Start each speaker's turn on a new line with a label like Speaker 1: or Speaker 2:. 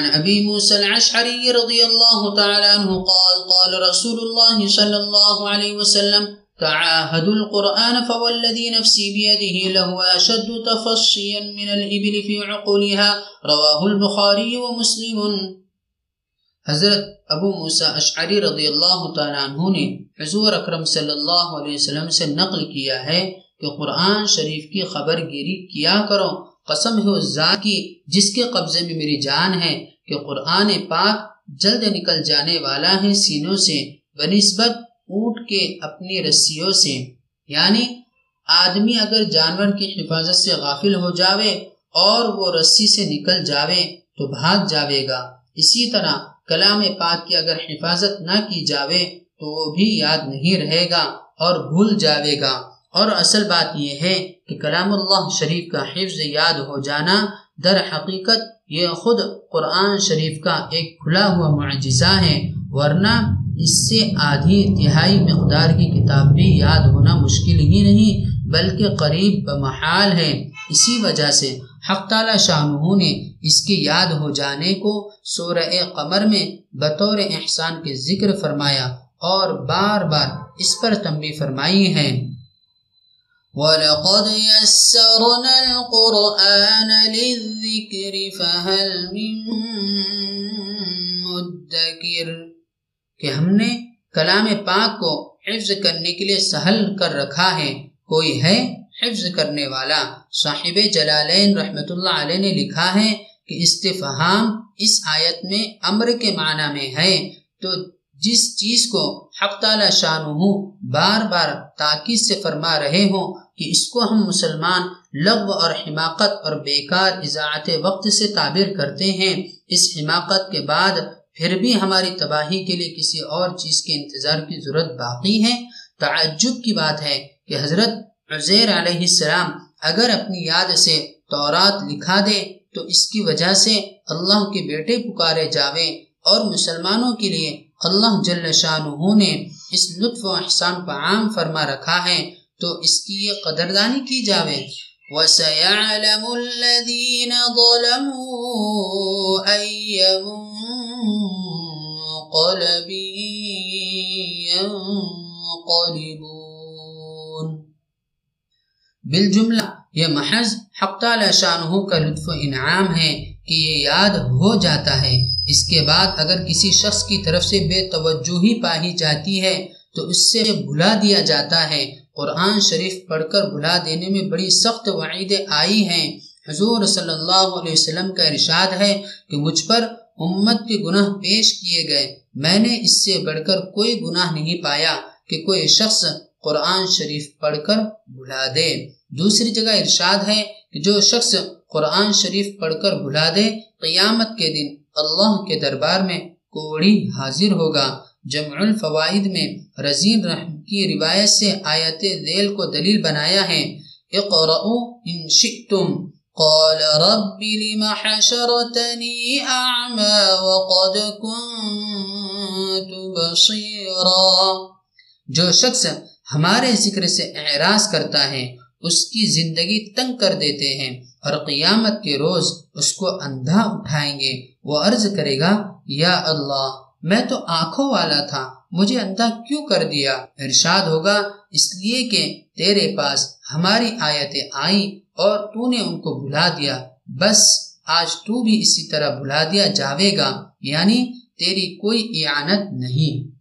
Speaker 1: وعن أبي موسى العشعري رضي الله تعالى عنه قال قال رسول الله صلى الله عليه وسلم تعاهدوا القرآن فوالذي نفسي بيده له أشد تفصيا من الإبل في عقولها. رواه البخاري ومسلم. حضرت أبو موسیٰ اشعری رضی اللہ تعالیٰ عنہ نے حضور اکرم صلی اللہ علیہ وسلم سے نقل کیا ہے کہ قرآن شریف کی خبر گیری کیا کرو۔ قسم ہے اس ذات کی جس کے قبضے میں میری جان ہے کہ قرآن پاک جلد نکل جانے والا ہے سینوں سے، بنسبت اونٹ کے اپنی رسیوں سے۔ یعنی آدمی اگر جانور کی حفاظت سے غافل ہو جاوے اور وہ رسی سے نکل جاوے تو بھاگ جاوے گا۔ اسی طرح کلام پاک کی اگر حفاظت نہ کی جاوے تو وہ بھی یاد نہیں رہے گا اور بھول جاوے گا۔ اور اصل بات یہ ہے کہ کلام اللہ شریف کا حفظ یاد ہو جانا در حقیقت یہ خود قرآن شریف کا ایک کھلا ہوا معجزہ ہے، ورنہ اس سے آدھی تہائی مقدار کی کتاب بھی یاد ہونا مشکل ہی نہیں، بلکہ قریب بمحال ہے۔ اسی وجہ سے حق تعالی شاہ نے اس کے یاد ہو جانے کو سورہ قمر میں بطور احسان کے ذکر فرمایا اور بار بار اس پر تنبی فرمائی ہے۔
Speaker 2: وَلَقَدْ يَسَّرْنَا الْقُرْآنَ لِلذِّكْرِ فَهَلْ مِن مُدَّكِرٍ
Speaker 1: کہ ہم نے کلام پاک کو حفظ کرنے کے لیے سہل کر رکھا ہے۔ کوئی ہے حفظ کرنے والا؟ صاحب جلالین رحمت اللہ علیہ نے لکھا ہے کہ استفہام اس آیت میں امر کے معنی میں ہے۔ تو جس چیز کو حق تعالی شانہ بار بار تاکید سے فرما رہے ہوں کہ اس کو ہم مسلمان لغو اور حماقت اور بیکار اضاعت وقت سے تعبیر کرتے ہیں، اس حماقت کے بعد پھر بھی ہماری تباہی کے لیے کسی اور چیز کے انتظار کی ضرورت باقی ہے۔ تعجب کی بات ہے کہ حضرت عزیر علیہ السلام اگر اپنی یاد سے تورات لکھا دے تو اس کی وجہ سے اللہ کے بیٹے پکارے جاوے اور مسلمانوں کے لیے اللہ جل شاہ نے اس لطف و احسان کو عام فرما رکھا ہے، تو اس کی یہ قدردانی کی جاوے۔
Speaker 2: وَسَيَعْلَمُ الَّذِينَ ظَلَمُوا أَيَّ مُنْقَلَبٍ يَنْقَلِبُونَ۔
Speaker 1: بالجملہ، یہ محض حق تعالی شانہ کا لطف و انعام ہے۔ کہ یہ یاد ہو جاتا ہے۔ اس کے بعد اگر کسی شخص کی طرف سے بے توجہی پائی جاتی ہے، تو اس سے بھلا دیا جاتا ہے۔ قرآن شریف پڑھ کر بھلا دینے میں بڑی سخت وعیدیں آئی ہیں۔ حضور صلی اللہ علیہ وسلم کا ارشاد ہے کہ مجھ پر امت کے گناہ پیش کیے گئے۔ میں نے اس سے بڑھ کر کوئی گناہ نہیں پایا کہ کوئی شخص قرآن شریف پڑھ کر بھلا دے۔ دوسری جگہ ارشاد ہے جو شخص قرآن شریف پڑھ کر بھلا دے، قیامت کے دن اللہ کے دربار میں کوڑی حاضر ہوگا۔ جمع الفوائد میں رزین رحم کی روایت سے آیت ذیل کو دلیل بنایا ہے۔ اقرأو ان شئتم۔
Speaker 2: قال رب لم حشرتني أعمى وقد كنت بصيرا۔
Speaker 1: جو شخص ہمارے ذکر سے اعراض کرتا ہے اس کی زندگی تنگ کر دیتے ہیں اور قیامت کے روز اس کو اندھا اٹھائیں گے۔ وہ عرض کرے گا، یا اللہ، میں تو آنکھوں والا تھا، مجھے اندھا کیوں کر دیا؟ ارشاد ہوگا، اس لیے کہ تیرے پاس ہماری آیتیں آئیں اور تو نے ان کو بھلا دیا۔ بس آج تو بھی اسی طرح بھلا دیا جاوے گا یعنی تیری کوئی اعانت نہیں۔